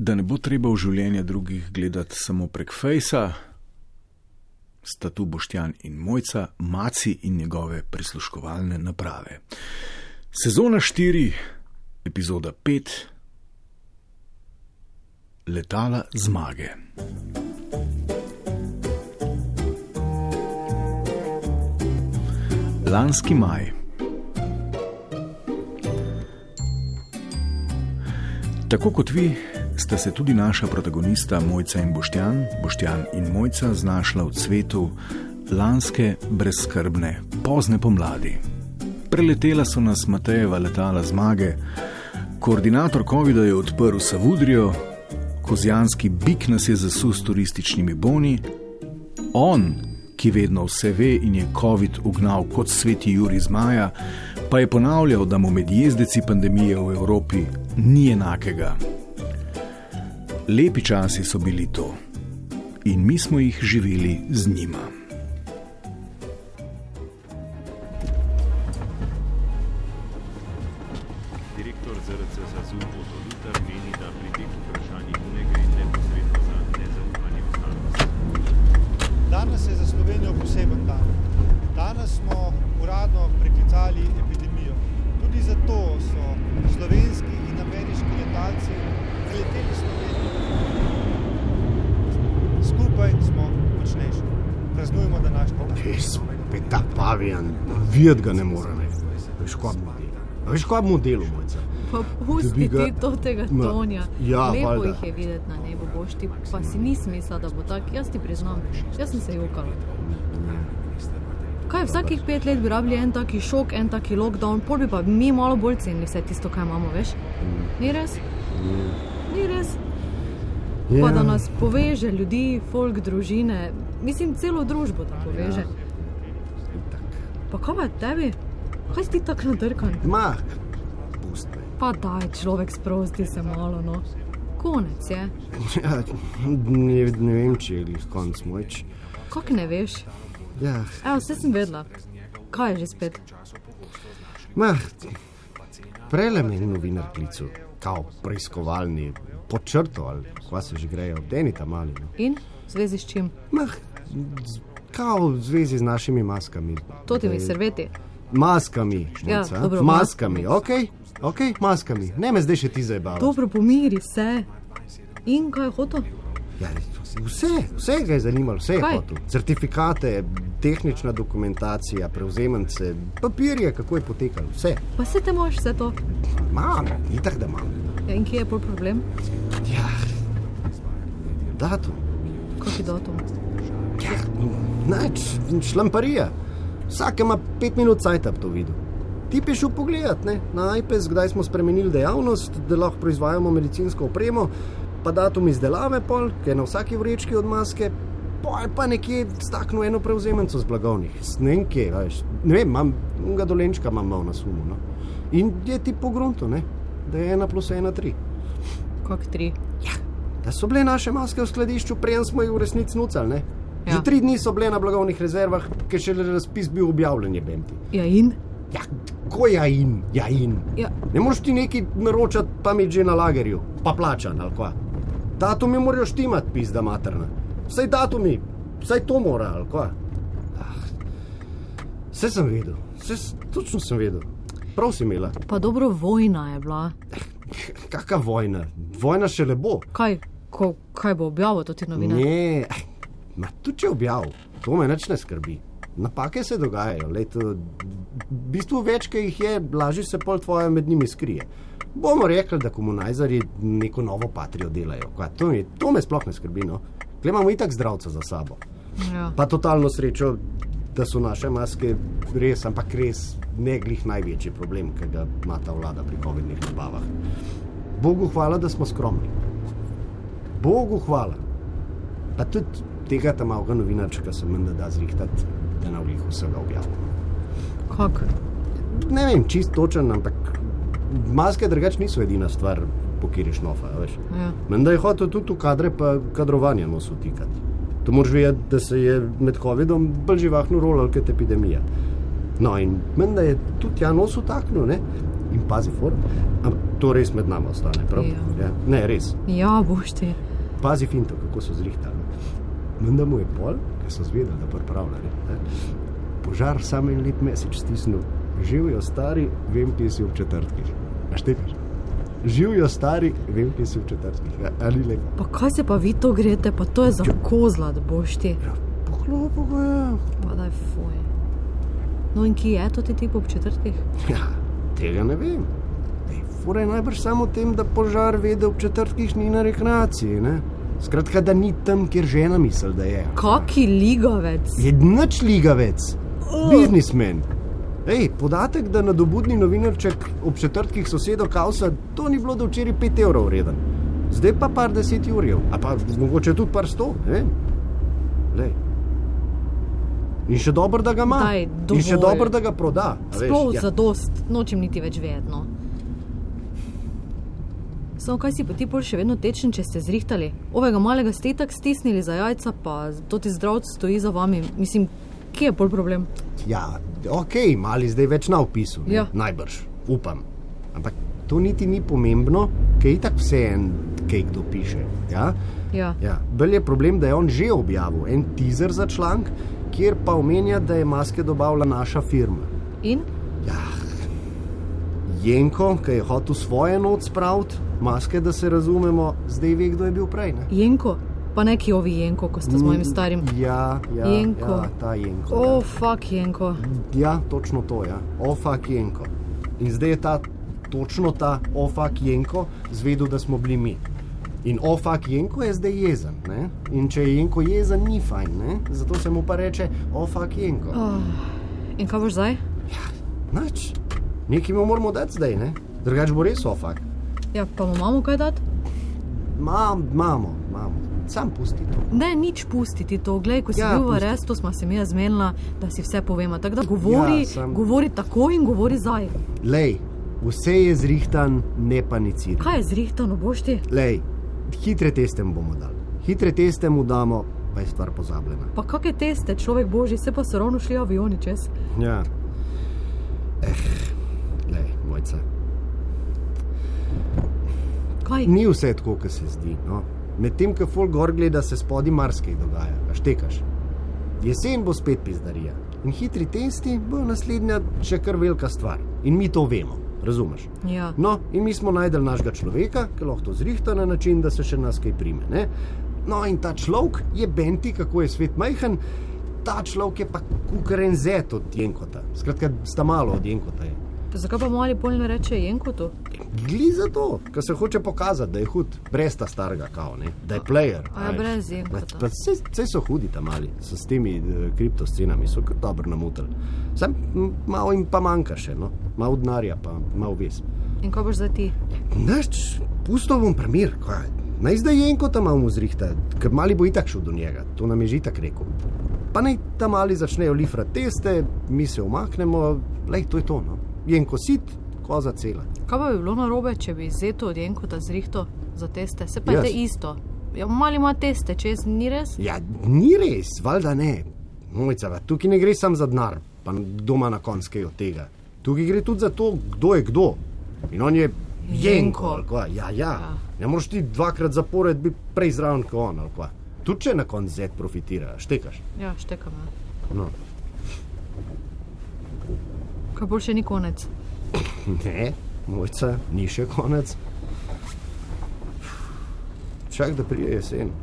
da ne bo treba v življenje drugih gledati samo prek fejsa, sta tu Boštjan in Mojca, Maci in njegove prisluškovalne naprave. Sezona 4, epizoda 5, letala zmage. Lanski maj. Tako kot vi, sta se tudi naša protagonista Mojca in Boštjan, Boštjan in Mojca, znašla v cvetu lanske brezskrbne, pozne pomladi. Preletela so nas Matejeva letala zmage, koordinator COVID-a je odprl Savudrijo, kozjanski bik nas je zasul s turističnimi boni, on, ki vedno vse ve in je COVID ugnal kot sveti Juri Zmaja, pa je ponavljal, da mu med jezdeci pandemije v Evropi ni enakega. Lepi časi so bili to in mi smo jih živeli z njima. Direktor ZRC Sazu Otto Lutar meni, da pri teh vprašanjih ne gre neposredno za nezaupanje v znanost. Danes je za Slovenijo poseben dan. Danes smo uradno preklicali epidemijo. Tudi zato so slovenski in ameriški Spet ta pavijan, videti ga ne more. Ne. Veš, kaj bomo delali? Veš, kaj bomo delali, mojca? Pa Dobi pusti ga- ti to tega tonja. ja, Lepo valjda. jih je videti na nebu, boš ti, pa si nisem mislila, da bo tako. Jaz ti priznam, jaz sem se jokala. Kaj, vsakih pet let bi rabili en taki šok, en taki lockdown, pol bi pa mi malo bolj cenili vse tisto, kar imamo, veš? Ni res? Ni res? Ja. Pa da nas poveže ljudi, folk, družine, mislim, celo družbo da poveže. Pa kaj pa tebi? Kaj si ti tako nadrkan? Ma, pusti. Pa daj, človek sprosti se malo, no. Konec je. Ja, ne, ne vem, če je glih konc moč. Kako ne veš? Ja, Evo, vse sem vedela. Kaj je že spet? ma, prele me je novinar klical, kao preiskovalni, počrto ali kva se že grejo, deni tam mali. No. In? V zvezi s čim? Ma, z- kao v zvezi z našimi maskami. To ti mi Da je- serveti. Maskami, Ja, dobro, maskami, ok, ok, maskami. Ne me zdaj še ti zabavati. Dobro, pomiri se. In kaj je hotel? Ja, vse, vse ga je zanimalo, vse je Kaj? hotel. Certifikate, tehnična dokumentacija, prevzemance, papirje, kako je potekalo, vse. Pa se te moš vse to. Imam, itak da imam. Ja, in kje je pol problem? Ja, datum. Kakšen datum? Ja, Nač, šlamparija. Vsak ima pet minut cajt, da bi to videl. Ti piš v pogled ne, na iPad, kdaj smo spremenili dejavnost, da lahko proizvajamo medicinsko opremo, pa datum izdelave, pol, ki je na vsaki vrečki od maske, pol pa nekje staknil eno prevzemenco z blagovnih. Ne vem, kje, veš. ne vem, imam ga dolenčka, imam malo na sumu. No. In je ti po gruntu, ne, da je ena plus ena tri. Kak tri? Da so bile naše maske v skladišču, preden smo jih v resnici nucali. Ne? Ja. Že tri dni so bile na blagovnih rezervah, ker še razpis bil objavljen, je benti. Ja, in? Ja, ko ja in, ja in. Ja, Ne moreš ti nekaj naročati, pa mi že na lagerju, pa plačan ali kva. Datumi morajo štimati, pizda materna. Vsaj datumi, vsaj to mora ali kva. Ah, Vse sem vedel, vse točno sem vedel. Prav si imela. pa dobro, vojna je bila. Kakšna vojna? Vojna še le bo. Kaj, ko, kaj bo objavil to ti novinar? Ne, eh, ma tudi če objav, to me nič ne skrbi. Napake se dogajajo, leto, v bistvu več, ki jih je, lažje se pol tvoje med njimi skrije. Bomo rekli, da komunajzari neko novo patrijo delajo. Kva, to, mi, to me sploh ne skrbi. No. Klej imamo itak zdravca za sabo. Ja. Pa totalno srečo, da so naše maske res, ampak res ne glih največji problem, ki ga ima ta vlada pri COVID-nih nabavah. Bogu hvala, da smo skromni. Bogu hvala. Pa tudi tega tam malga novinarčka se menda da zrihtati, da na vlih vsega objavimo. Kak? Ne vem, čist točen, ampak maske drugače niso edina stvar, po kateri šnofa. Ja. Menda je hotel tudi v kadre, pa kadrovanje nos utikati. To moraš vedeti, da se je med COVID-om bolj živahno rolal kot epidemija. No, in menda je tudi ja nos utaknil, ne? In pazi, for, to res med nami ostane. Prav? Ja. Ja. Ne, res. Ja, boš ti. Pazi, finto, kako so zrihtali. Menda mu je pol, ki so zvedeli, da pripravljali. Ne? Požar sam en lep mesec stisnil. Živijo stari, vem, ki si v četrtkih. A štekaš? Živijo stari, vem, ki si v četrtkih. A- Ali lepo? Pa kaj se pa vi to greste, pa to je za kozla, da boš ti. Ja, pohlopo ga je. Pa da je fuj. No in ki je to ti tip ob četrtih? Ja, tega ne vem. Fura je najbrž samo tem, da požar ve, da v četrtkih ni na rekreaciji. Ne? Skratka, da ni tam, kjer žena misli, da je. Kaki ligavec. Je nič ligavec, biznismen. Ej, podatek, da nadobudni novinarček ob četrtkih sosedo kausa, to ni bilo do včeraj 5 evrov vreden. Zdaj pa par deset jurjev, a pa mogoče tudi par sto. ne vem. Glej. In še dobro, da ga ima. Daj, In še dobro, da ga proda. Sploh ja. za dost, nočem niti več vedno. Samo kaj si pa ti pol še vedno tečen, če ste zrihtali? Ovega malega ste tako stisnili za jajca, pa to ti zdravc stoji za vami. Mislim, kje je pol problem? Ja, ok, mali zdaj več na opisu. ne, Ja. Najbrž, upam. Ampak to niti ni pomembno, ker je tako vse en, kaj kdo piše. Ja? Ja. Ja. Bolj je problem, da je on že objavil en teaser za članek, kjer pa omenja, da je maske dobavila naša firma. In? Ja, Jenko, ki je hotel svoje noč spraviti, maske, da se razumemo, zdaj ve, kdo je bil prej. Ne? Jenko? Pa neki ovi Jenko, ko ste z mojim starim. Ja, ja, Jenko. ja ta Jenko. O, ja. oh, fuck Jenko. Ja, točno to je. Ja. Ofak Jenko. In zdaj je ta, točno ta Ofak Jenko zvedel, da smo bili mi. In Ofak Jenko je zdaj jezen. Ne? In če je Jenko jezen, ni fajn. Ne? Zato se mu pa reče Ofak Jenko. Oh. In kaj boš zdaj? Nač, nekaj mu moramo dati zdaj, ne? drugač bo res Ofak. Ja, pa mu imamo kaj dati? Mam, mamo, mamo, sam pusti to. Ne, nič pustiti to. Glej, ko si Ja, bil v arestu, smo se mi zmenila, da si vse povemo. Tako da govori, Ja, sem- govori tako in govori zdaj. Lej, vse je zrihtan, ne paniciraj. Kaj je zrihtano, boš ti? Lej, hitre teste mu bomo dali. Hitre teste mu damo, pa je stvar pozabljena. Pa kakšne teste, človek božji, se pa so ravno šli avioni čez. Ja. Eh, mojca. Kaj? Ni vse tako, kot se zdi. No? Medtem, ko folk gor gleda, se spodaj marsikaj dogaja, a štekaš. Jesen bo spet pizdarija. In hitri testi bo naslednja še kar velika stvar. In mi to vemo, razumeš? Ja. No, in mi smo najdel našega človeka, ki lahko to zrihta na način, da se še nas kaj prime. Ne? No, in ta človek je benti, kako je svet majhen, ta človek je pa kukaren zet od Jenkota. Skratka, sta malo od Jenkota. Je. Zakaj pa mali pol ne reče Jenkotu? Gli za to, ker se hoče pokazati, da je hud, brez ta starega kao, ne? da je player. A ja, veš. brez Jenkota. Vse so hudi tam mali, so s temi uh, kriptoscenami, so kar dobro namutili. Sam malo jim pa manjka še, no? malo denarja, pa malo ves. In kaj boš zdaj ti? Naš, pusto bom primir, kaj. Naj zdaj je enko tam malo zrihta, ker mali bo itak šel do njega, to nam je že tako rekel. Pa naj tam mali začnejo lifrati teste, mi se umaknemo, lej, to je to. No. Jenko sit, koza cela. Kaj pa bi bilo narobe, če bi zeto od Jenkota zrihto za teste? Se pa je Jaz. te isto. Ja, mali ima teste, čez ni res? Ja, ni res, valjda ne. Mojca, tukaj ne gre samo za denar, pa doma na konjske od tega. Tukaj gre tudi za to, kdo je kdo. In on je Jenko. Jenko. Ja, ja. Ja. Ne moreš ti dvakrat zapored biti prej zraven kot on. Tudi če na koncu zet profitira, štekaš. Ja, štekam. Ja. No. Kaj bolj še ni konec? Ne, mojca, ni še konec. Čak da prije jesen.